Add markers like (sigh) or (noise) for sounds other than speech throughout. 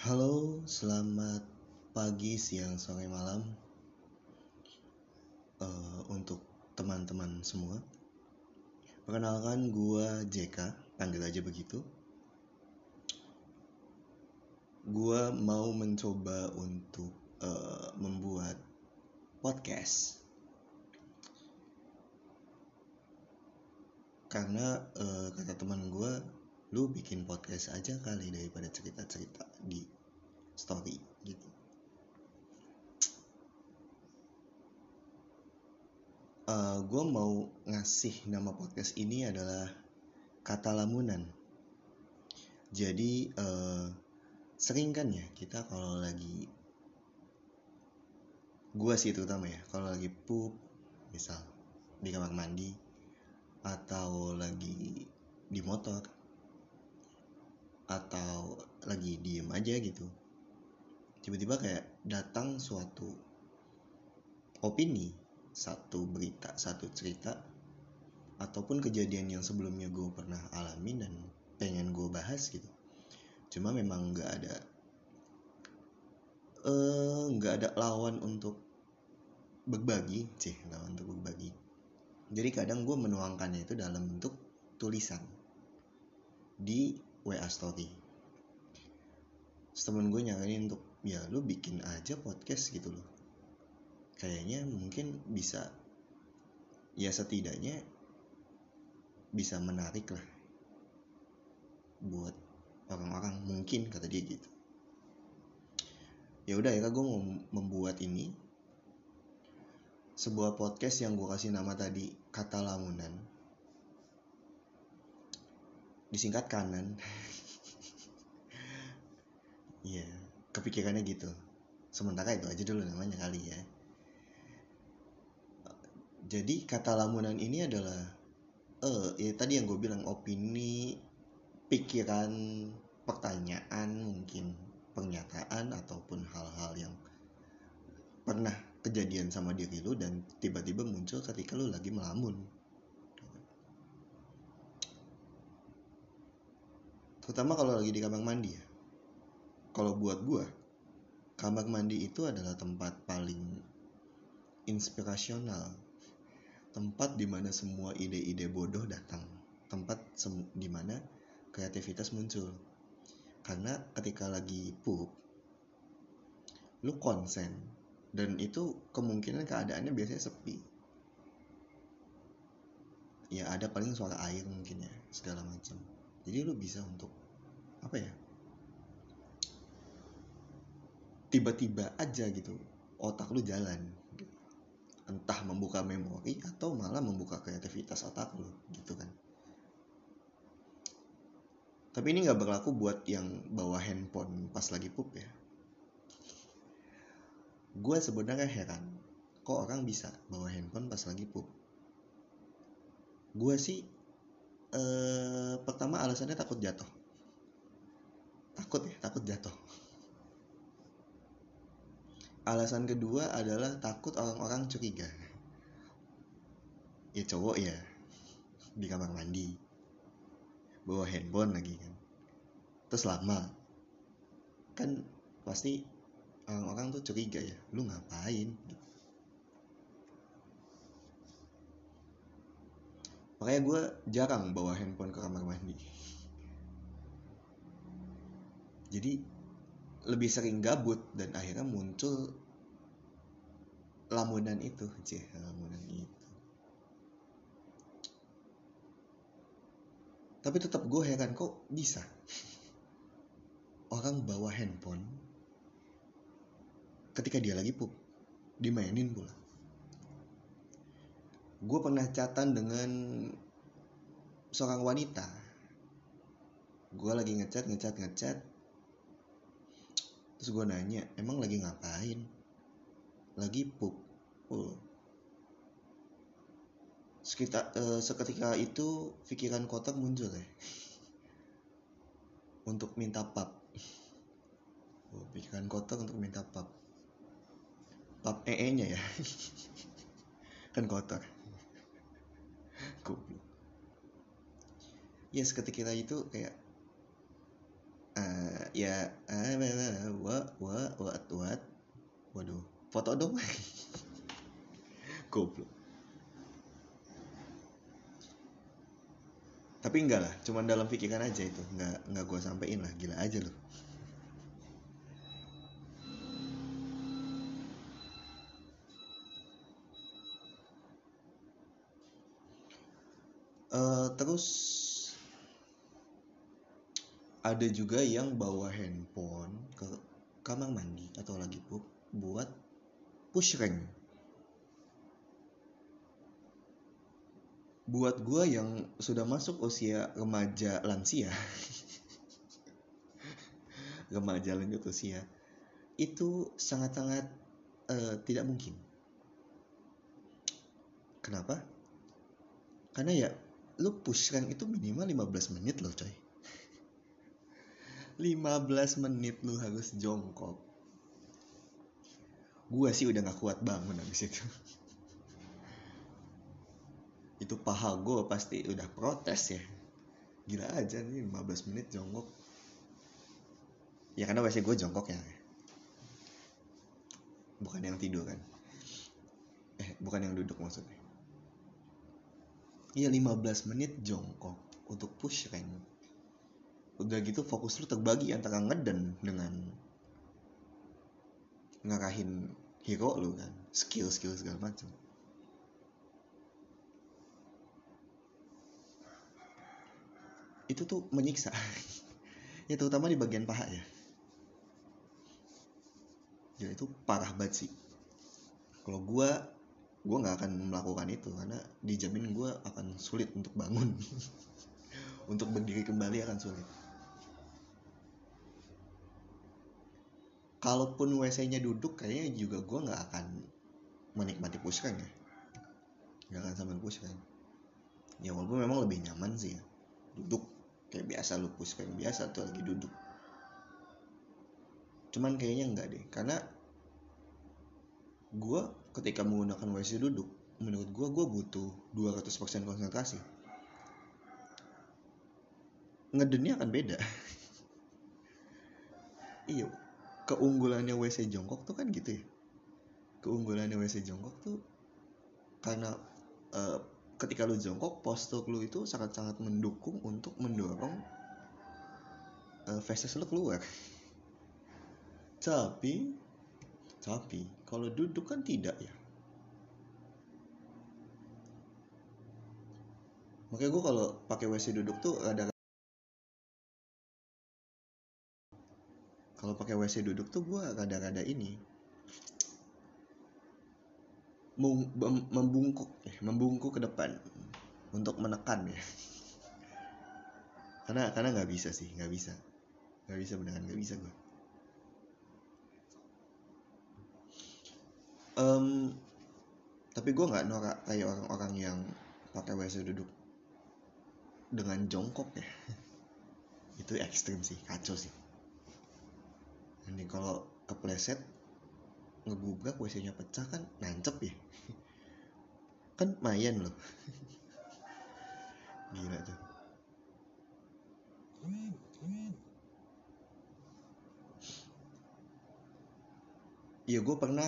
Halo, selamat pagi, siang, sore, malam uh, untuk teman-teman semua. Perkenalkan, gua JK, panggil aja begitu. Gua mau mencoba untuk uh, membuat podcast karena uh, kata teman gue lu bikin podcast aja kali daripada cerita-cerita di story gitu. Uh, eh, gue mau ngasih nama podcast ini adalah kata lamunan. Jadi uh, sering kan ya kita kalau lagi gue sih terutama ya kalau lagi pup misal di kamar mandi atau lagi di motor atau lagi diem aja gitu. Tiba-tiba kayak datang suatu opini satu berita satu cerita ataupun kejadian yang sebelumnya gue pernah alami dan pengen gue bahas gitu. Cuma memang nggak ada eh nggak ada lawan untuk berbagi sih lawan untuk berbagi. Jadi kadang gue menuangkannya itu dalam bentuk tulisan di WA story temen gue nyaranin untuk ya lu bikin aja podcast gitu loh. Kayaknya mungkin bisa ya setidaknya bisa menarik lah buat orang-orang mungkin kata dia gitu. Ya udah ya gue mau membuat ini sebuah podcast yang gue kasih nama tadi kata lamunan disingkat kanan Iya, yeah, kepikirannya gitu. Sementara itu aja dulu namanya kali ya. Jadi kata lamunan ini adalah eh ya tadi yang gue bilang opini, pikiran, pertanyaan mungkin pernyataan ataupun hal-hal yang pernah kejadian sama diri lu dan tiba-tiba muncul ketika lu lagi melamun terutama kalau lagi di kamar mandi ya. Kalau buat gue kamar mandi itu adalah tempat paling inspirasional. Tempat di mana semua ide-ide bodoh datang. Tempat di mana kreativitas muncul. Karena ketika lagi pup lu konsen dan itu kemungkinan keadaannya biasanya sepi. Ya ada paling suara air mungkin ya segala macam jadi lu bisa untuk apa ya tiba-tiba aja gitu otak lu jalan. Entah membuka memori atau malah membuka kreativitas otak lu gitu kan. Tapi ini nggak berlaku buat yang bawa handphone pas lagi pup ya. Gue sebenarnya heran kok orang bisa bawa handphone pas lagi pup? Gue sih eh, pertama alasannya takut jatuh. Takut ya takut jatuh. Alasan kedua adalah takut orang-orang curiga. Ya cowok ya di kamar mandi bawa handphone lagi kan. Terus lama. Kan pasti orang-orang tuh curiga ya lu ngapain makanya gue jarang bawa handphone ke kamar mandi. Jadi lebih sering gabut dan akhirnya muncul lamunan itu cih lamunan itu. Tapi tetap gue heran kok bisa? Orang bawa handphone ketika dia lagi pup dimainin pula gue pernah catatan dengan seorang wanita. Gue lagi ngechat ngechat ngechat. Terus gue nanya emang lagi ngapain? Lagi pup oh. sekitar uh, seketika itu pikiran kotak muncul ya. (laughs) Untuk minta pap. Oh, pikiran kotak untuk minta pap. Pap ee nya ya. (laughs) Kan kotor goblok. Ya seketika itu kayak uh, ya ah, what what what what waduh foto dong. (laughs) Goblok. Tapi enggak lah cuman dalam pikiran aja itu. Enggak enggak gue sampein lah gila aja loh uh, terus ada juga yang bawa handphone ke kamar mandi atau lagi pup buat push rank. Buat gue yang sudah masuk usia remaja lansia. (laughs) Remaja lanjut usia. Itu sangat-sangat uh, tidak mungkin. Kenapa? Karena ya lu push rank itu minimal 15 menit loh coy. 15 menit lu harus jongkok. Gue sih udah gak kuat bangun abis itu. Itu paha gue pasti udah protes ya. Gila aja nih 15 menit jongkok. Ya karena WC gue jongkok ya. Bukan yang tidur kan. Eh bukan yang duduk maksudnya iya 15 menit jongkok untuk push rank. Udah gitu fokus lu terbagi antara ngeden dengan ngarahin hero lu kan. Skill skill segala macam itu tuh menyiksa. (laughs) Ya terutama di bagian paha ya. Ya itu parah banget sih. Kalau gue gue nggak akan melakukan itu karena dijamin gue akan sulit untuk bangun. (laughs) Untuk berdiri kembali akan sulit. Kalaupun WC-nya duduk kayaknya juga gue nggak akan menikmati pushkan ya nggak akan sambil pushkan ya walaupun memang lebih nyaman sih ya. Duduk kayak biasa lu pushkan biasa tuh lagi duduk. Cuman kayaknya enggak deh karena gue ketika menggunakan WC duduk menurut gue gue butuh 200% konsentrasi. Ngedennya akan beda. (laughs) Iya keunggulannya WC jongkok tuh kan gitu ya. Keunggulannya WC jongkok tuh karena uh, ketika lu jongkok postur lu itu sangat-sangat mendukung untuk mendorong uh, feses lu keluar. (laughs) Tapi tapi kalau duduk kan tidak ya? Makanya gue kalau pakai WC duduk tuh ada kalau pakai WC duduk tuh gue rada-rada ini. Membungkuk ya membungkuk ke depan. Untuk menekan ya. Karena karena nggak bisa sih nggak bisa. Nggak bisa beneran nggak bisa gue um, tapi gue nggak norak kayak orang-orang yang pakai WC duduk dengan jongkok ya. (laughs) Itu ekstrim sih kacau sih. Ini kalau kepleset ngegubrak WC nya pecah kan nancep ya. (laughs) Kan mayan loh. (laughs) Gila tuh. Ya gue pernah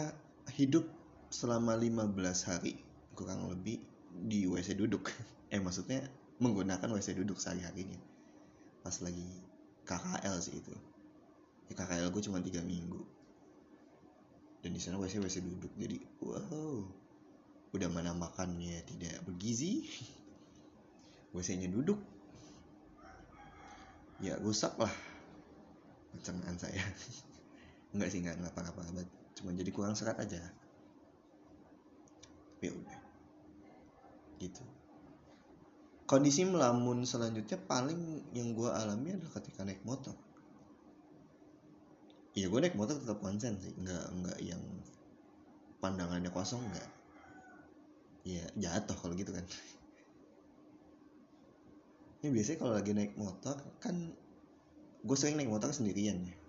hidup selama 15 hari kurang lebih di WC duduk. (laughs) Eh maksudnya menggunakan WC duduk sehari-harinya. Pas lagi KKL sih itu. Ya KKL gue cuma tiga minggu. Dan di sana WC WC duduk. Jadi wow. Udah mana makannya tidak bergizi. (laughs) WC-nya duduk. Ya rusak lah. Pencernaan saya. (laughs) Enggak sih enggak apa-apa banget cuma jadi kurang serat aja. Ya udah. Gitu. Kondisi melamun selanjutnya paling yang gue alami adalah ketika naik motor. Iya gue naik motor tetap konsen sih. Nggak nggak yang pandangannya kosong nggak. Ya jatuh kalau gitu kan. Ini biasanya kalau lagi naik motor kan gue sering naik motor sendirian ya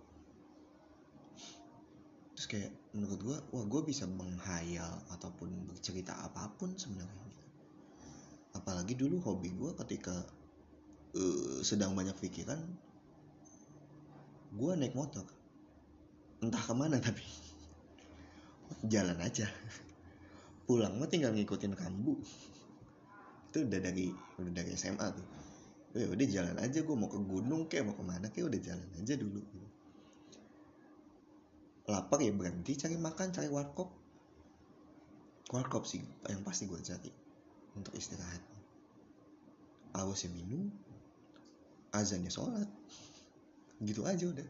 terus kayak menurut gue wah gue bisa menghayal ataupun bercerita apa pun sebenarnya gitu. apalagi dulu hobi gue ketika uh, sedang banyak pikiran gue naik motor. Entah ke mana (laughs) tapi jalan aja. Pulang mah tinggal ngikutin kambu. Itu udah dari udah dari SMA tuh. Ya udah jalan aja gue mau ke gunung kayak mau ke mana kayak udah jalan aja dulu lapar ya berhenti cari makan cari warkop. Warkop sih yang pasti gue cari untuk istirahat. Awas ya minum azannya sholat. Gitu aja udah.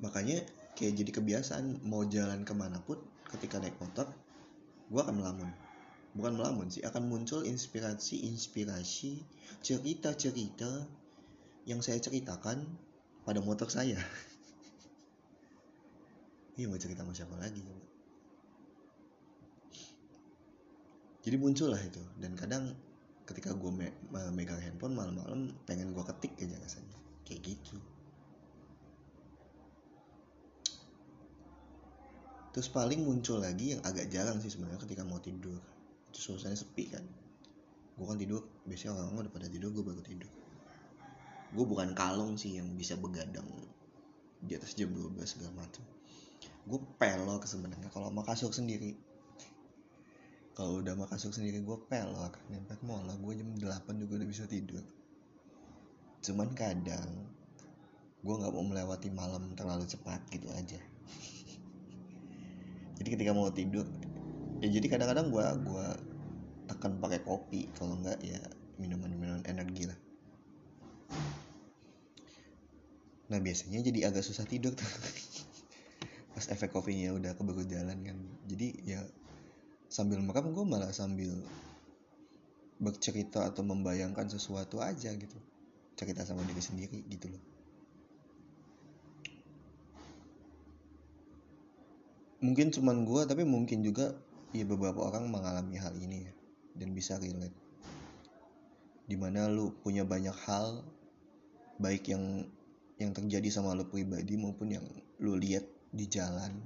Makanya kayak jadi kebiasaan mau jalan ke mana pun ketika naik motor gue akan melamun. Bukan melamun sih akan muncul inspirasi-inspirasi cerita-cerita yang saya ceritakan pada motor saya. Iya mau cerita sama siapa lagi jadi muncul lah itu. Dan kadang ketika gue me megang handphone malam-malam pengen gue ketik aja rasanya. Kayak gitu. Terus paling muncul lagi yang agak jarang sih sebenarnya ketika mau tidur. Itu suasananya sepi kan. Gue kan tidur biasanya orang-orang udah pada tidur gue baru tidur gue bukan kalong sih yang bisa begadang di atas jam 12 segala macam gue pelok sebenarnya kalau mau kasur sendiri. Kalau udah mau kasur sendiri gue pelok nempel mola gue jam 8 juga udah bisa tidur. Cuman kadang gue nggak mau melewati malam terlalu cepat gitu aja. (laughs) Jadi ketika mau tidur ya jadi kadang-kadang gue gua tekan pakai kopi. Kalau enggak ya minuman-minuman energi lah nah biasanya jadi agak susah tidur tuh. (laughs) Pas efek kopinya udah keburu jalan kan. Jadi ya sambil merekam gue malah sambil bercerita atau membayangkan sesuatu aja gitu. Cerita sama diri sendiri gitu loh. Mungkin cuman gue tapi mungkin juga ya beberapa orang mengalami hal ini ya dan bisa relate. Di mana lu punya banyak hal baik yang yang terjadi sama lu pribadi maupun yang lu lihat di jalan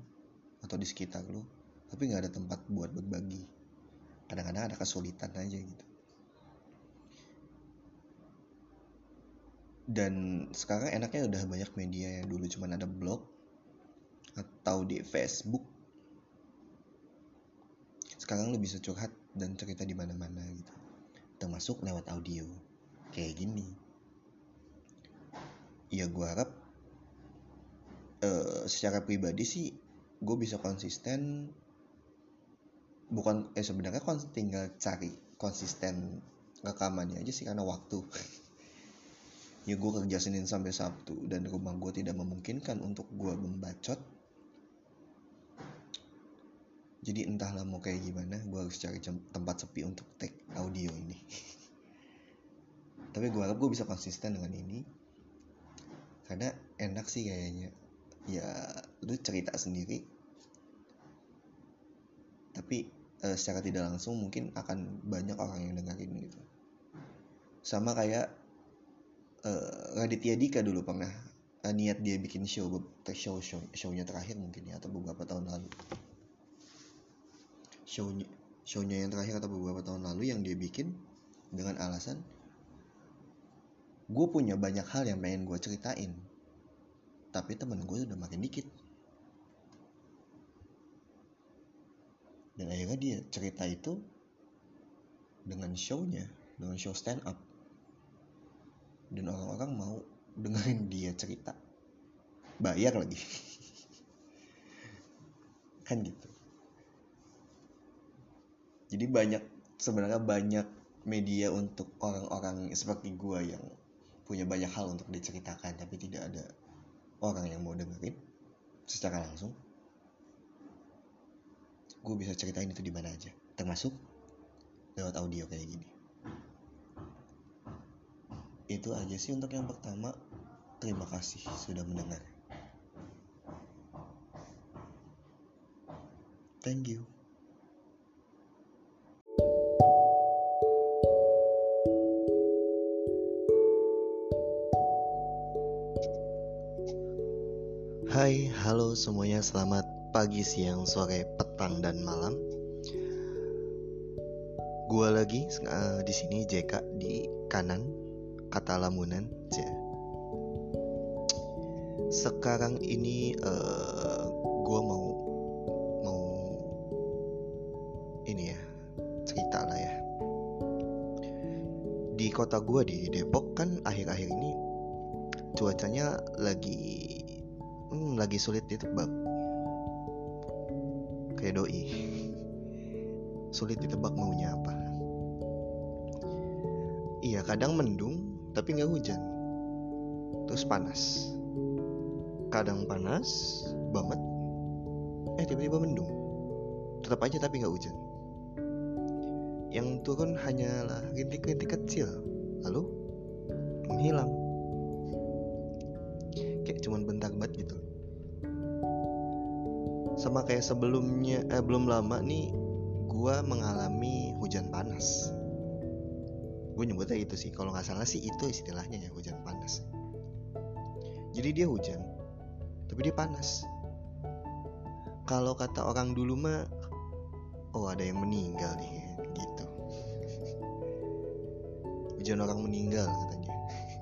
atau di sekitar lu tapi nggak ada tempat buat berbagi. Kadang-kadang ada kesulitan aja gitu. Dan sekarang enaknya udah banyak media yang dulu cuma ada blog atau di Facebook. Sekarang lu bisa curhat dan cerita di mana-mana gitu. Termasuk lewat audio. Kayak gini ya gue harap uh, secara pribadi sih gue bisa konsisten bukan eh sebenarnya kon tinggal cari konsisten rekamannya aja sih karena waktu. (laughs) Ya gue kerja Senin sampai Sabtu dan rumah gue tidak memungkinkan untuk gue membacot. Jadi entahlah mau kayak gimana gue harus cari tempat sepi untuk take audio ini. (laughs) Tapi gue harap gue bisa konsisten dengan ini karena enak sih kayaknya. Ya lu cerita sendiri. Tapi uh, secara tidak langsung mungkin akan banyak orang yang dengerin gitu. Sama kayak uh, Raditya Dika dulu pernah uh, niat dia bikin show show show shownya terakhir mungkin ya atau beberapa tahun lalu. Shownya shownya yang terakhir atau beberapa tahun lalu yang dia bikin dengan alasan gue punya banyak hal yang pengen gue ceritain tapi temen gue udah makin dikit. Dan akhirnya dia cerita itu dengan shownya dengan show stand up dan orang-orang mau dengerin dia cerita. Bayar lagi. (laughs) Kan gitu. Jadi banyak sebenarnya banyak media untuk orang-orang seperti gue yang punya banyak hal untuk diceritakan tapi tidak ada orang yang mau dengerin secara langsung. Gue bisa ceritain itu di mana aja termasuk lewat audio kayak gini. Itu aja sih untuk yang pertama. Terima kasih sudah mendengar. Thank you Hai, halo semuanya, selamat pagi, siang, sore, petang, dan malam. Gua lagi uh, di sini JK di kanan, kata lamunan sekarang ini uh, gue mau mau ini ya cerita lah ya. Di kota gue di Depok kan akhir-akhir ini cuacanya lagi lagi sulit ditebak kayak doi. Sulit ditebak maunya apa? Iya kadang mendung tapi nggak hujan. Terus panas. Kadang panas banget eh tiba-tiba mendung. Tetap aja tapi nggak hujan. Yang turun hanyalah rintik-rintik kecil, lalu menghilang. Kayak sebelumnya, eh, belum lama nih, gue mengalami hujan panas. Gue nyebutnya itu sih, kalau nggak salah sih itu istilahnya ya hujan panas. Jadi dia hujan, tapi dia panas. Kalau kata orang dulu mah, oh ada yang meninggal nih gitu (laughs) hujan orang meninggal katanya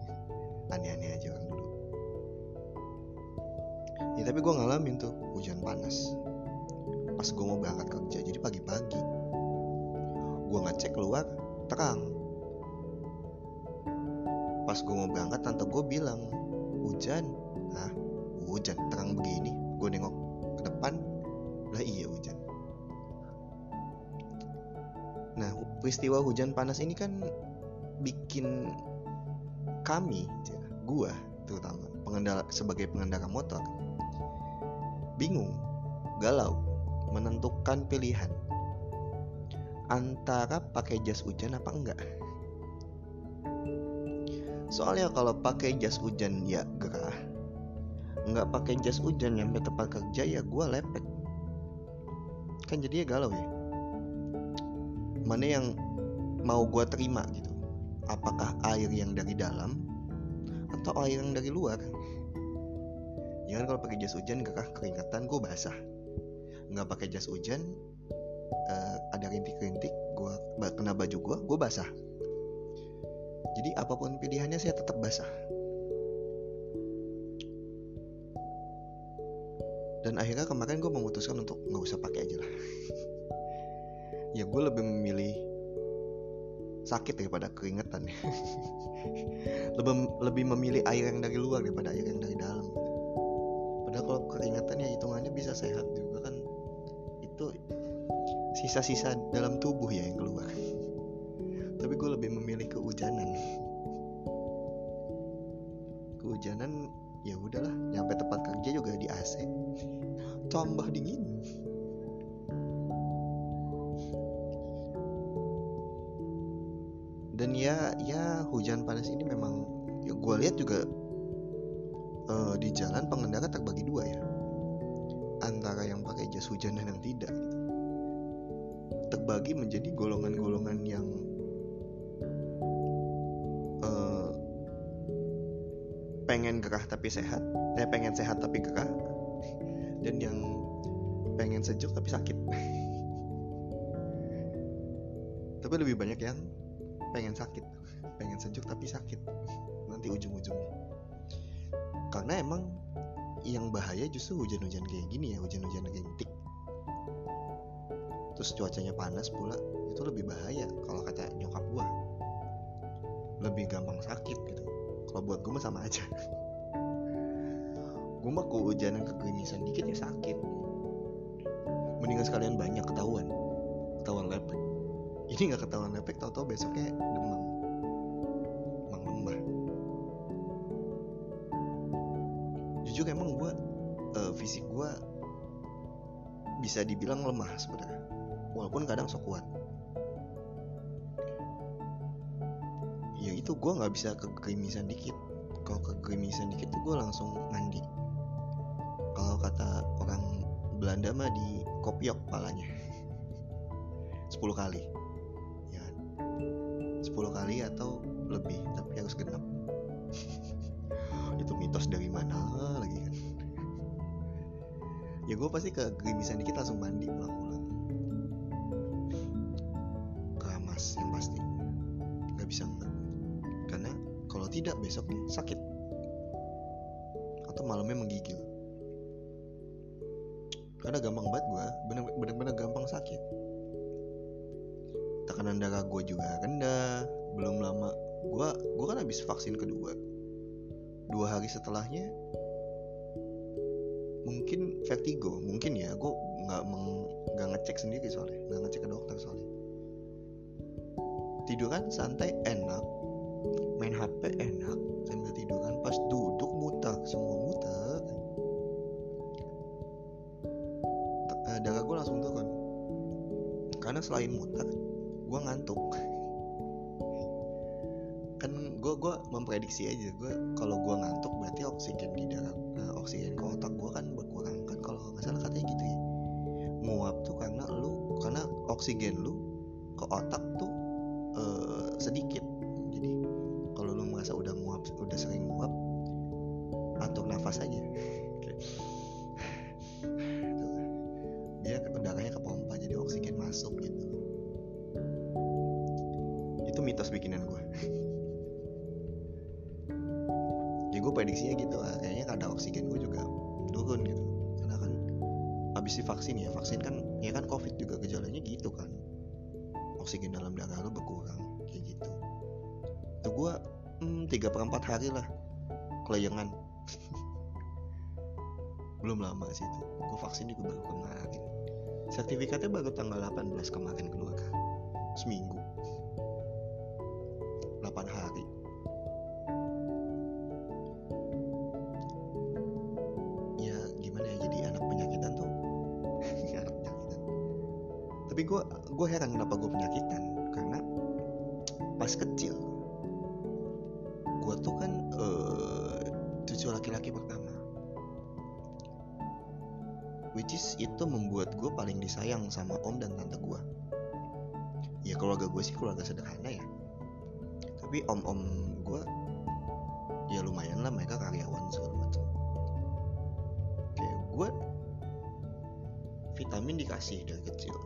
(laughs) aneh-aneh aja orang dulu ya tapi gue ngalamin tuh hujan panas pas gue mau berangkat kerja jadi pagi-pagi. Gue ngecek keluar terang. Pas gue mau berangkat tante gue bilang hujan. Ah hujan terang begini. Gue nengok ke depan. Lah iya hujan. Nah, peristiwa hujan panas ini kan bikin kami, gua terutama pengendara sebagai pengendara motor bingung, galau, menentukan pilihan. Antara pakai jas hujan apa enggak. Soalnya kalau pakai jas hujan ya gerah, nggak pakai jas hujan nyampe tempat kerja ya gua lepek. Kan jadinya galau ya. Mana yang mau gue terima gitu. Apakah air yang dari dalam atau air yang dari luar? Ya kan kalau pakai jas hujan gak keringetan gue basah nggak pakai jas hujan uh, ada rintik-rintik gue kena baju gue gue basah. Jadi apa pun pilihannya saya tetap basah. Dan akhirnya kemarin gue memutuskan untuk nggak usah pakai aja lah. (laughs) Ya gue lebih memilih sakit daripada keringetan. (laughs) Lebih lebih memilih air yang dari luar daripada air yang dari dalam. Padahal kalau keringetan ya hitungannya bisa sehat juga sisa-sisa dalam tubuh ya yang keluar. Tapi gue lebih memilih kehujanan. Kehujanan ya udahlah nyampe tempat kerja juga di AC tambah dingin. Dan ya ya hujan panas ini memang ya gue lihat juga uh, di jalan pengendara terbagi dua ya. Antara yang pakai jas hujan dan yang tidak. gitu. Terbagi menjadi golongan-golongan yang uh, pengen gerah tapi sehat eh pengen sehat tapi gerah dan yang pengen sejuk tapi sakit. (laughs) Tapi lebih banyak yang pengen sakit pengen sejuk tapi sakit nanti ujung-ujungnya. Karena emang yang bahaya justru hujan-hujan kayak gini ya hujan-hujan rintik terus cuacanya panas pula itu lebih bahaya kalau kata nyokap gua. Lebih gampang sakit gitu. Kalau buat gua sama aja. (laughs) Gua mah kehujanan kegenisan dikit ya sakit. Mendingan sekalian banyak ketahuan. Ketahuan lepek. Ini nggak ketahuan efek tau-tau besoknya demam. Demam lembah. Jujur emang gue uh, fisik gue bisa dibilang lemah sebenarnya walaupun kadang sok kuat. Ya itu gue nggak bisa kegemisan dikit. Kalau kegemisan dikit tuh gue langsung mandi. Kalau kata orang Belanda mah di kopiok palanya. (laughs) 10 kali. 10 kali atau lebih tapi harus genap. (laughs) Itu mitos dari mana lagi kan? (laughs) Ya gue pasti ke gerimisan dikit langsung mandi pulang-pulang hari setelahnya mungkin vertigo mungkin ya. Gue nggak nggak ngecek sendiri soalnya. Nggak ngecek ke dokter soalnya. Tidur kan santai enak. Main HP enak. Sambil tidur kan pas duduk muter semua muter uh, darah gue langsung turun. Karena selain muter gue ngantuk memprediksi aja. Gue kalau gue ngantuk berarti oksigen di darah uh, oksigen ke otak gue kan berkurang kan kalau nggak salah katanya gitu ya. Nguap tuh karena lu karena oksigen lu ke otak tuh uh, sedikit hmm, tiga per empat hari lah. Kelayangan. (laughs) Belum lama sih itu. Gue vaksin juga baru kemarin. Sertifikatnya baru tanggal 18 kemarin keluar seminggu. 8 hari. Ya gimana ya? Jadi anak penyakitan tuh. (laughs) Anak penyakitan. Tapi gue gue heran kenapa gue penyakitan. Karena pas kecil paling disayang sama om dan tante gue ya keluarga gue sih keluarga sederhana ya. Tapi om-om gue ya lumayan lah mereka karyawan segala macam. Kayak gue vitamin dikasih dari kecil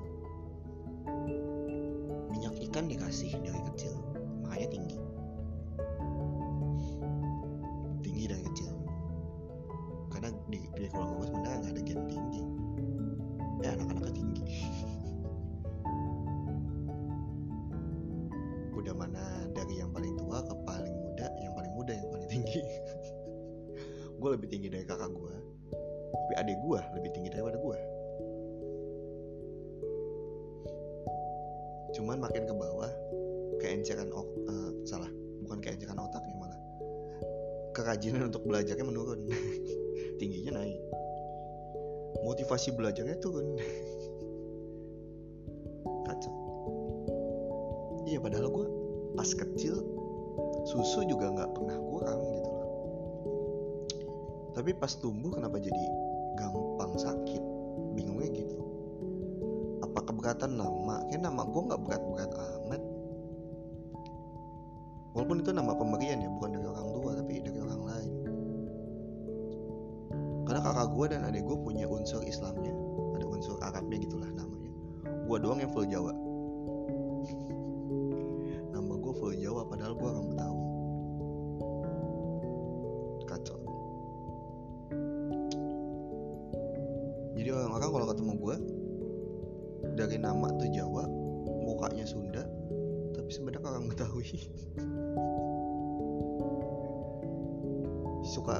motivasi belajarnya turun kacau. Iya padahal gue pas kecil susu juga nggak pernah kurang gitu loh. Tapi pas tumbuh kenapa jadi gampang sakit? Bingungnya gitu. Apa keberatan nama kayak nama gue nggak berat-berat amat. Walaupun itu nama pemberian ya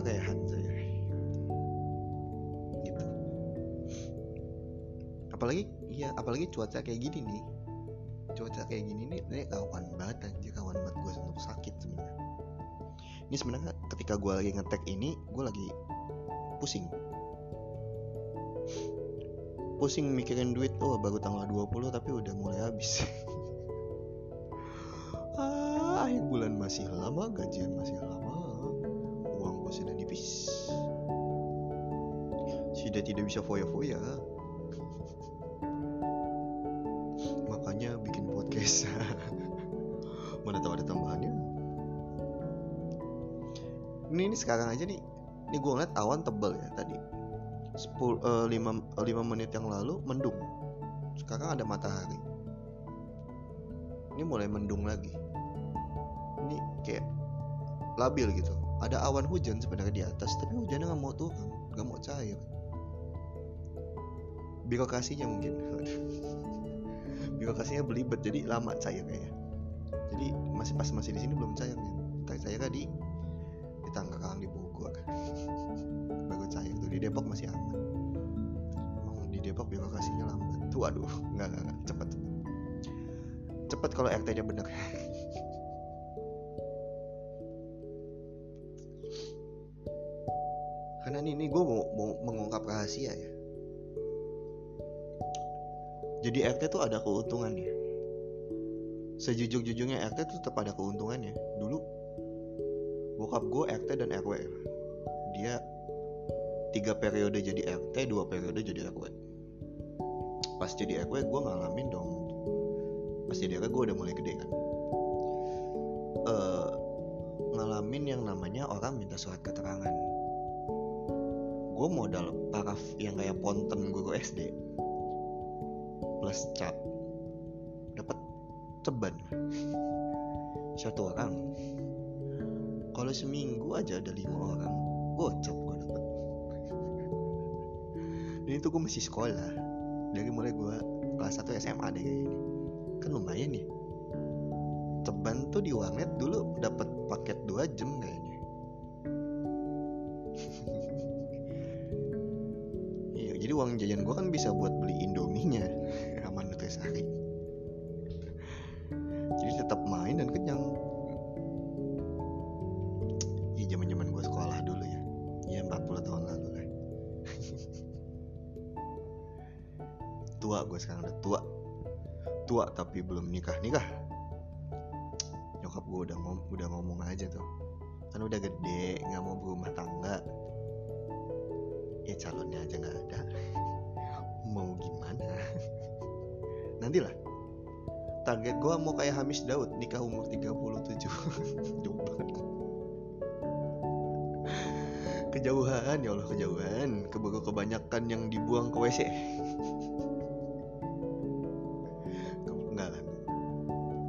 suka rehan saya gitu. Apalagi iya apalagi cuaca kayak gini nih. Cuaca kayak gini nih ini kawan banget anjir kawan banget gue untuk sakit sebenarnya. Ini sebenarnya ketika gue lagi ngetek ini gue lagi pusing. Pusing mikirin duit oh baru tanggal 20 tapi udah mulai habis. (laughs) Ah akhir bulan masih lama gajian masih lama gue sudah tidak bisa foya-foya. Makanya bikin podcast. (laughs) Mana tahu ada tambahannya. Ini, ini sekarang aja nih. Ini gue ngeliat awan tebel ya tadi. 10 uh, 5, 5 menit yang lalu mendung. Sekarang ada matahari. Ini mulai mendung lagi. Ini kayak labil gitu ada awan hujan sebenarnya di atas tapi hujannya nggak mau turun nggak mau cair. Birokrasinya mungkin. (laughs) Birokrasinya belibet jadi lama cairnya ya. Jadi masih pas masih di sini belum cair ya cair di di Tangerang di Bogor. (laughs) Baru cair tuh di Depok masih aman. Emang di Depok birokrasinya lambat. Tuh aduh nggak nggak, cepet cepet. Kalau RT nya bener (laughs) rahasia ya. Jadi RT tuh ada keuntungannya. Sejujur-jujurnya RT tuh tetap ada keuntungannya. Dulu bokap gue RT dan RW dia tiga periode jadi RT dua periode jadi RW pas jadi RW gue ngalamin dong. Pas jadi RW gue udah mulai gede kan. Uh, ngalamin yang namanya orang minta surat keterangan. Gue modal paraf yang kayak ponten guru SD plus cap dapat ceban. Satu orang. Kalau seminggu aja ada lima orang. Gocap gue dapat dan itu gue masih sekolah. Dari mulai gue kelas 1 SMA deh kayak gini kan lumayan nih ceban tuh di warnet dulu dapat paket 2 jam kayaknya uang jajan gue kan bisa buat nantilah. Target gue mau kayak Hamis Daud nikah umur 37 jauh banget kejauhan ya Allah kejauhan. Keburu kebanyakan yang dibuang ke WC enggak lah.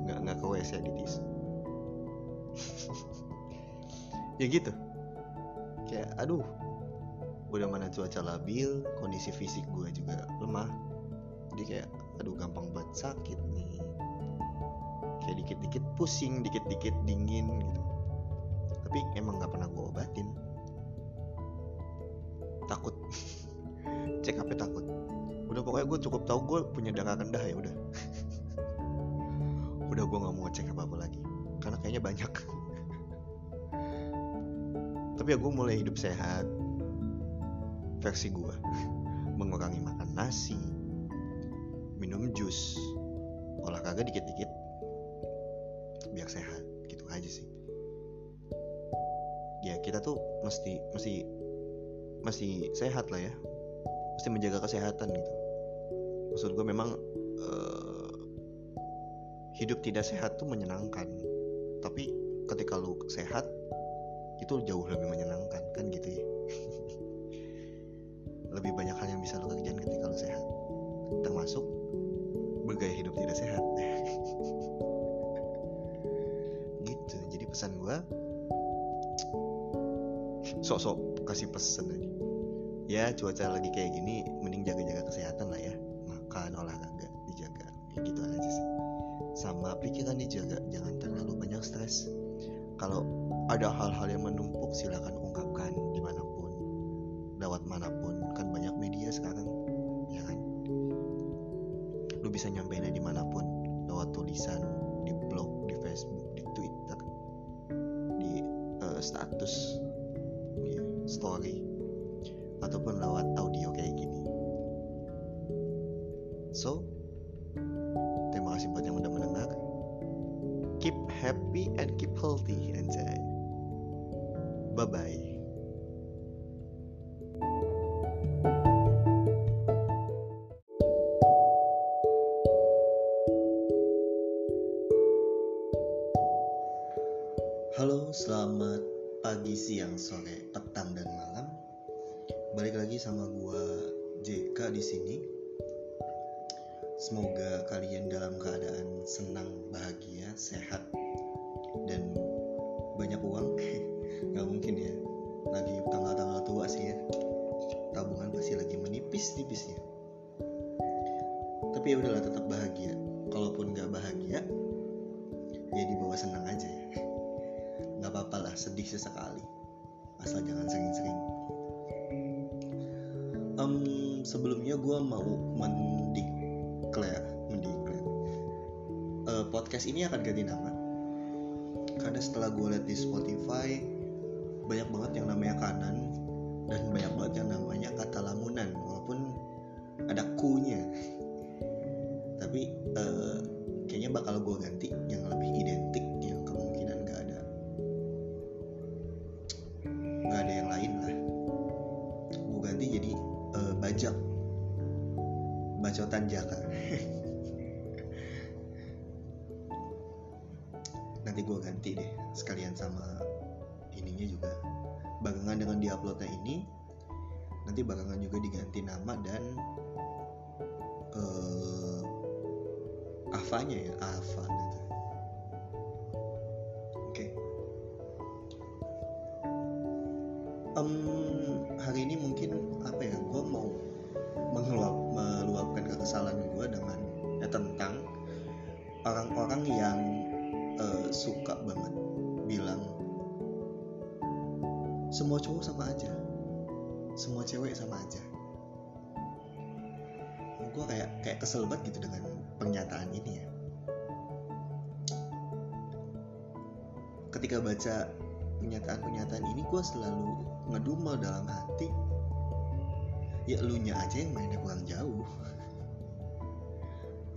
Enggak enggak ke WC di tisu (laughs) ya gitu. Kayak aduh. Udah mana cuaca labil kondisi fisik gue juga lemah. Jadi kayak aduh gampang banget sakit nih. Kayak dikit-dikit pusing dikit-dikit dingin gitu. Tapi emang nggak pernah gue obatin. Takut. (laughs) Cek apa takut. Udah pokoknya gue cukup tahu gue punya darah rendah ya udah. (laughs) Udah gue nggak mau cek apa apa lagi. Karena kayaknya banyak. (laughs) Tapi ya gue mulai hidup sehat. Versi gue mengurangi makan nasi jus olahraga dikit-dikit. Biar sehat gitu aja sih. Ya kita tuh mesti mesti masih sehat lah ya. Mesti menjaga kesehatan gitu. Maksud gue memang uh, hidup tidak sehat tuh menyenangkan. Tapi ketika lu sehat itu jauh lebih menyenangkan kan gitu ya. (laughs) Lebih banyak hal yang bisa lu kerjain ketika lu sehat. Termasuk bergaya hidup tidak sehat. (laughs) Gitu jadi pesan gue sok-sok kasih pesan aja. Ya cuaca lagi kayak gini mending jaga-jaga kesehatan lah ya. Makan olahraga dijaga. Ya gitu aja sih. Sama pikiran dijaga jangan terlalu banyak stres. Kalau ada hal-hal yang menumpuk silakan ungkapkan. Di mana pun lewat JK di sini. Semoga kalian dalam keadaan senang, bahagia, sehat, dan banyak uang. (laughs) nggak mungkin ya. Lagi tanggal-tanggal tua sih ya. Tabungan pasti lagi menipis-nipisnya tapi ya udahlah tetap bahagia. Kalaupun nggak bahagia ya dibawa senang aja. Ya (laughs) nggak apa-apa lah sedih sesekali. Asal jangan sering-sering sebelumnya gue mau mendeklar mendeklar. Uh, podcast ini akan ganti nama. Karena setelah gue lihat di Spotify banyak banget yang namanya kanan dan banyak banget yang namanya kata lamunan walaupun ada kunya. Tapi uh, kayaknya bakal gue ganti yang lebih um, hari ini mungkin apa ya gue mau mengeluap meluapkan kekesalan gue dengan ya, tentang orang-orang yang uh, suka banget bilang semua cowok sama aja. Semua cewek sama aja. Gue kayak kayak kesel banget gitu dengan pernyataan ini ya. Ketika baca pernyataan-pernyataan ini gue selalu ngedumel dalam hati. Ya lu nya aja yang mainnya kurang jauh.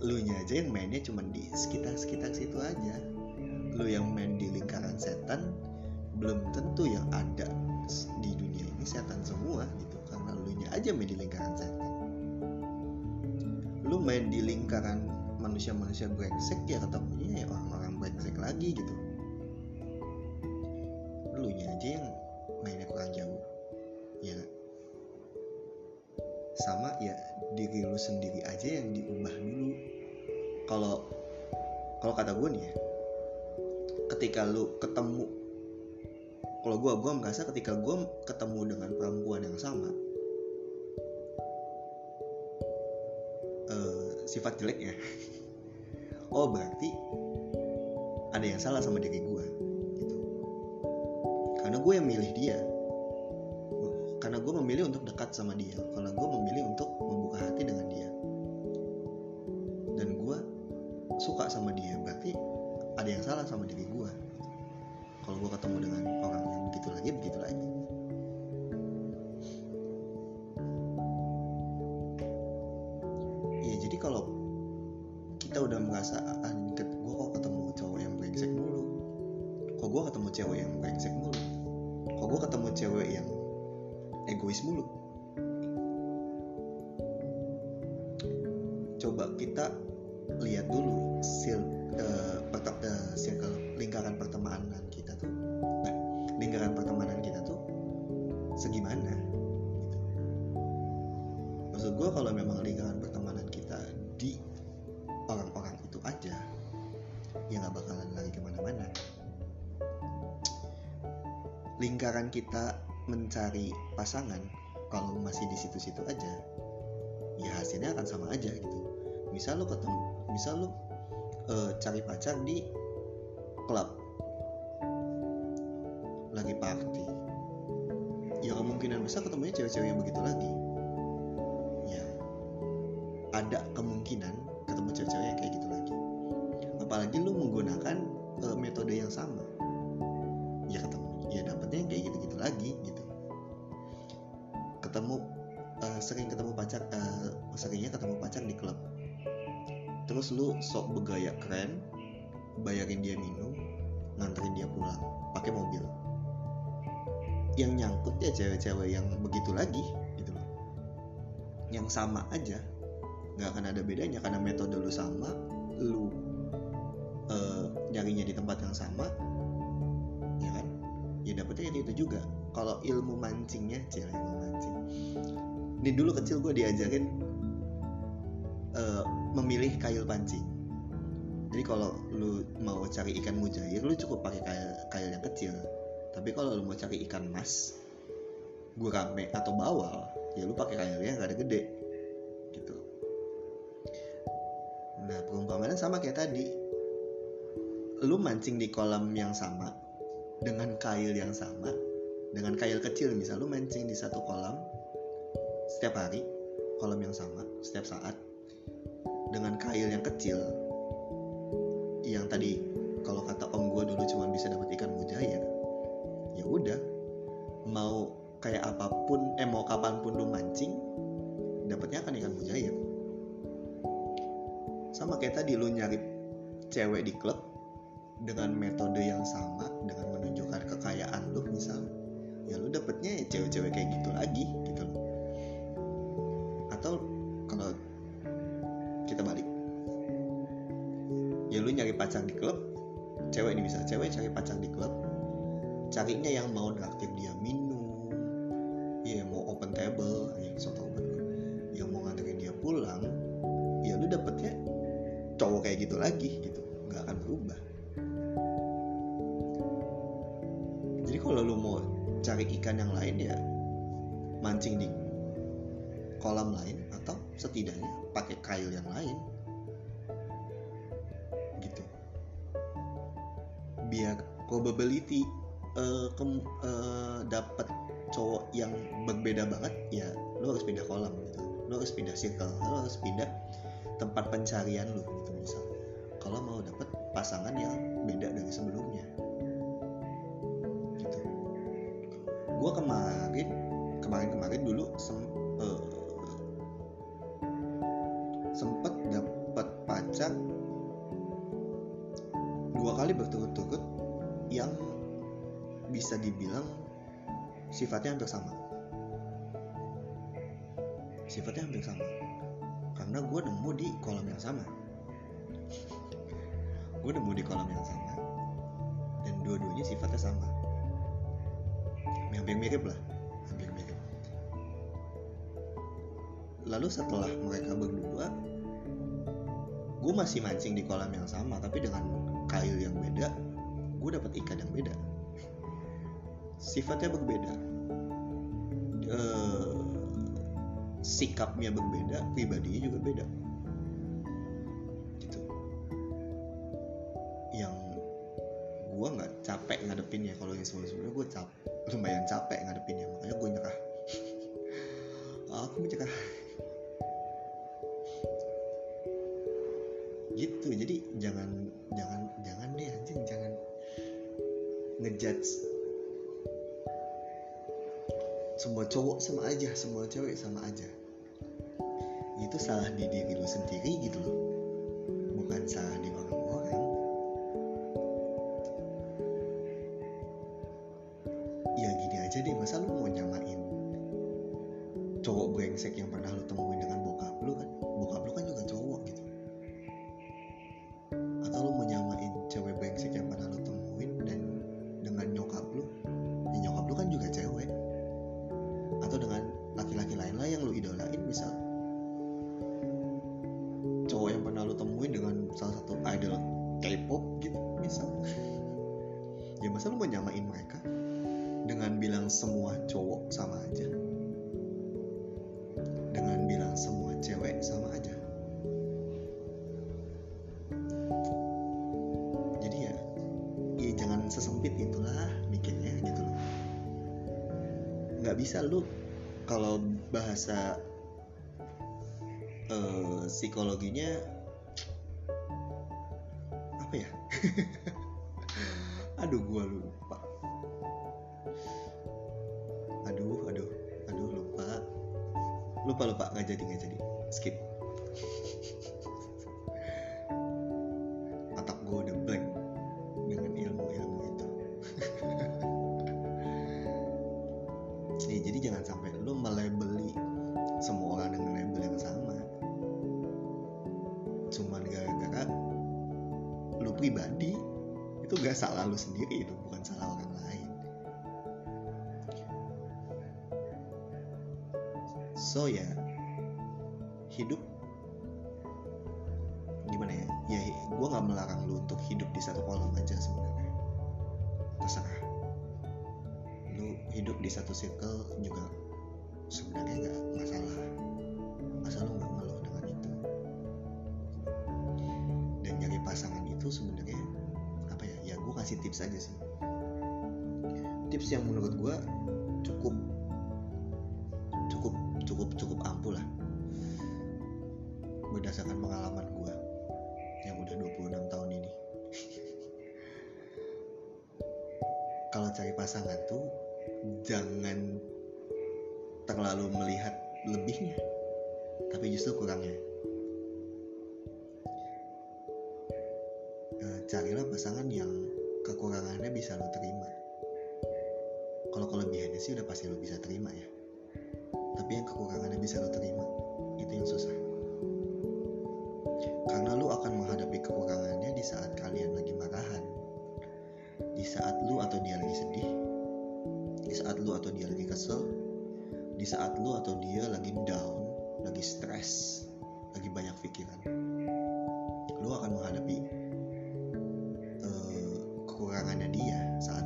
Lu nya aja yang mainnya cuma di sekitar-sekitar situ aja. Lu yang main di lingkaran setan belum tentu yang ada di dunia ini setan semua gitu. Karena lu nya aja main di lingkaran setan. Lu main di lingkaran manusia-manusia brengsek ya ketemunya ya orang-orang brengsek lagi gitu. Lu nya aja yang mainnya kurang jauh. Ya sama ya diri lu sendiri aja yang diubah dulu. Kalau kalau kata gue nih ya ketika lu ketemu kalau gue gue merasa ketika gue ketemu dengan perempuan yang sama uh, sifat jelek ya. (laughs) Oh berarti ada yang salah sama diri gue karena gue yang milih dia. Karena gue memilih untuk dekat sama dia. Karena gue memilih untuk membuka hati dengan dia. Dan gue suka sama dia. Berarti ada yang salah sama diri gue. Kalau gue ketemu dengan orang yang begitu lagi begitu lagi pasangan kalau masih di situ-situ aja ya hasilnya akan sama aja gitu. Misal lo ketemu misal lo uh, cari pacar di klub. Lagi party. Ya kemungkinan besar ketemunya cewek-cewek yang begitu lagi. Ya ada kemungkinan ketemu cewek-cewek yang kayak gitu lagi. Apalagi lu menggunakan uh, metode yang sama sok bergaya keren bayarin dia minum nganterin dia pulang pakai mobil. Yang nyangkut ya cewek-cewek yang begitu lagi gitu loh. Yang sama aja nggak akan ada bedanya karena metode lu sama lu uh, nyarinya di tempat yang sama ya kan? Ya dapetnya itu juga. Kalau ilmu mancingnya cewek ilmu mancing. Ini dulu kecil gue diajarin uh, memilih kail pancing jadi kalau lu mau cari ikan mujair lu cukup pakai kail kail yang kecil. Tapi kalau lu mau cari ikan mas gurame atau bawal ya lu pakai kailnya nggak ada gede gitu. Nah perumpamaan sama kayak tadi. Lu mancing di kolam yang sama dengan kail yang sama dengan kail kecil misal lu mancing di satu kolam setiap hari kolam yang sama setiap saat dengan kail yang kecil yang tadi kalau kata om gue dulu cuma bisa dapat ikan mujair ya udah. Mau kayak apa pun eh mau kapan pun lu mancing dapatnya akan ikan mujair. Sama kayak tadi lu nyari cewek di klub dengan metode yang sama dengan menunjukkan kekayaan lu misal ya lu dapetnya ya cewek-cewek kayak gitu lagi gitu atau kalau pacar di klub. Cewek ini bisa cewek cari pacar di klub. Carinya yang mau naktir dia minum pindah tempat pencarian lo gitu misal kalau mau dapat pasangan yang beda dari sebelumnya. Gitu. Gue kemarin kemarin kemarin dulu sem, uh, sempet dapat pacar dua kali berturut-turut yang bisa dibilang sifatnya hampir sama. Sifatnya hampir sama karena gue nemu di kolam yang sama. Gue nemu di kolam yang sama dan dua-duanya sifatnya sama. Hampir mirip lah hampir mirip. Lalu setelah mereka berdua gue masih mancing di kolam yang sama tapi dengan kail yang beda gue dapat ikan yang beda. Sifatnya berbeda sikapnya berbeda pribadinya juga beda. Gitu. Yang gue nggak capek ngadepinnya. Kalau yang sebelum sebelumnya gue cap lumayan capek ngadepinnya. Makanya gue nyerah. (laughs) Aku menyerah. Gitu. Jadi jangan jangan jangan deh anjing. Jangan ngejudge semua cowok sama aja semua cewek sama aja. Itu salah di diri lu sendiri gitu loh. Bukan salah di orang-orang lupa lupa. Nggak jadi nggak jadi. Skip hidup? Gimana ya? Ya gue nggak melarang lu untuk hidup di satu kolam aja sebenarnya. Terserah. Hidup di satu circle juga sebenarnya nggak masalah. Asal lu nggak ngeluh dengan itu? Dan nyari pasangan itu sebenarnya apa ya? Ya gue kasih tips aja sih. Tips yang menurut gue cukup cukup cukup cukup ampuh lah berdasarkan pengalaman gue yang udah 26 tahun ini. (laughs) Kalau cari pasangan tuh jangan terlalu melihat lebihnya tapi justru kurangnya. Eh, carilah pasangan yang kekurangannya bisa lo terima. Kalau kelebihannya sih udah pasti lo bisa terima ya. Tapi yang kekurangannya bisa lo terima itu yang susah karena lo akan menghadapi kekurangannya di saat kalian lagi marahan. Di saat lu atau dia lagi sedih. Di saat lu atau dia lagi kesel. Di saat lu atau dia lagi down lagi stres lagi banyak pikiran. Lu akan menghadapi eh, kekurangannya dia saat-saat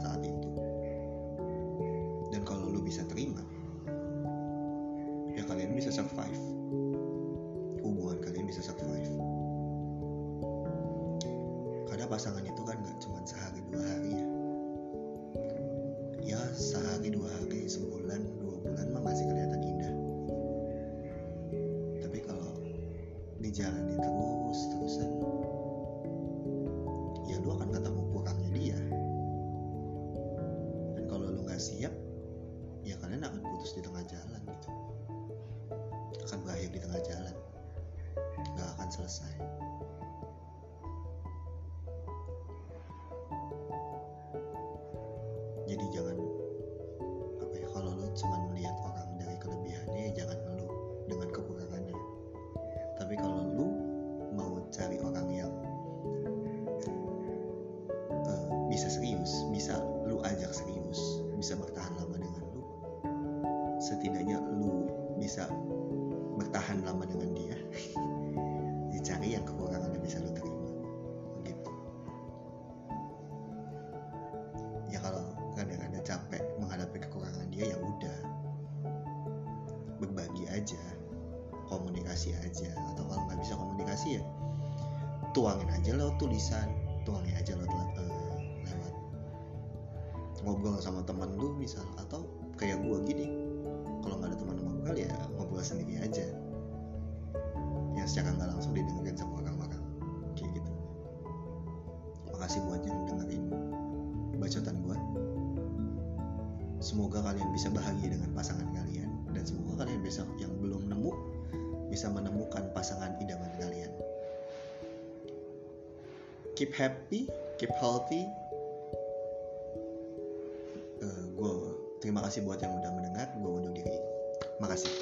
ya tuangin aja lewat tulisan. Tuangin aja lewat eh, lewat. Ngobrol sama teman lu misal atau kayak gua gini. Kalau nggak ada teman ngobrol ya ngobrol sendiri aja. Yang secara nggak langsung didengerin sama orang-orang. Kayak gitu. Makasih buat yang dengerin bacotan gua. Semoga kalian bisa bahagia dengan pasangan kalian dan semoga kalian bisa yang keep happy keep healthy. Eh, gue terima kasih buat yang udah mendengar gue undur diri. Makasih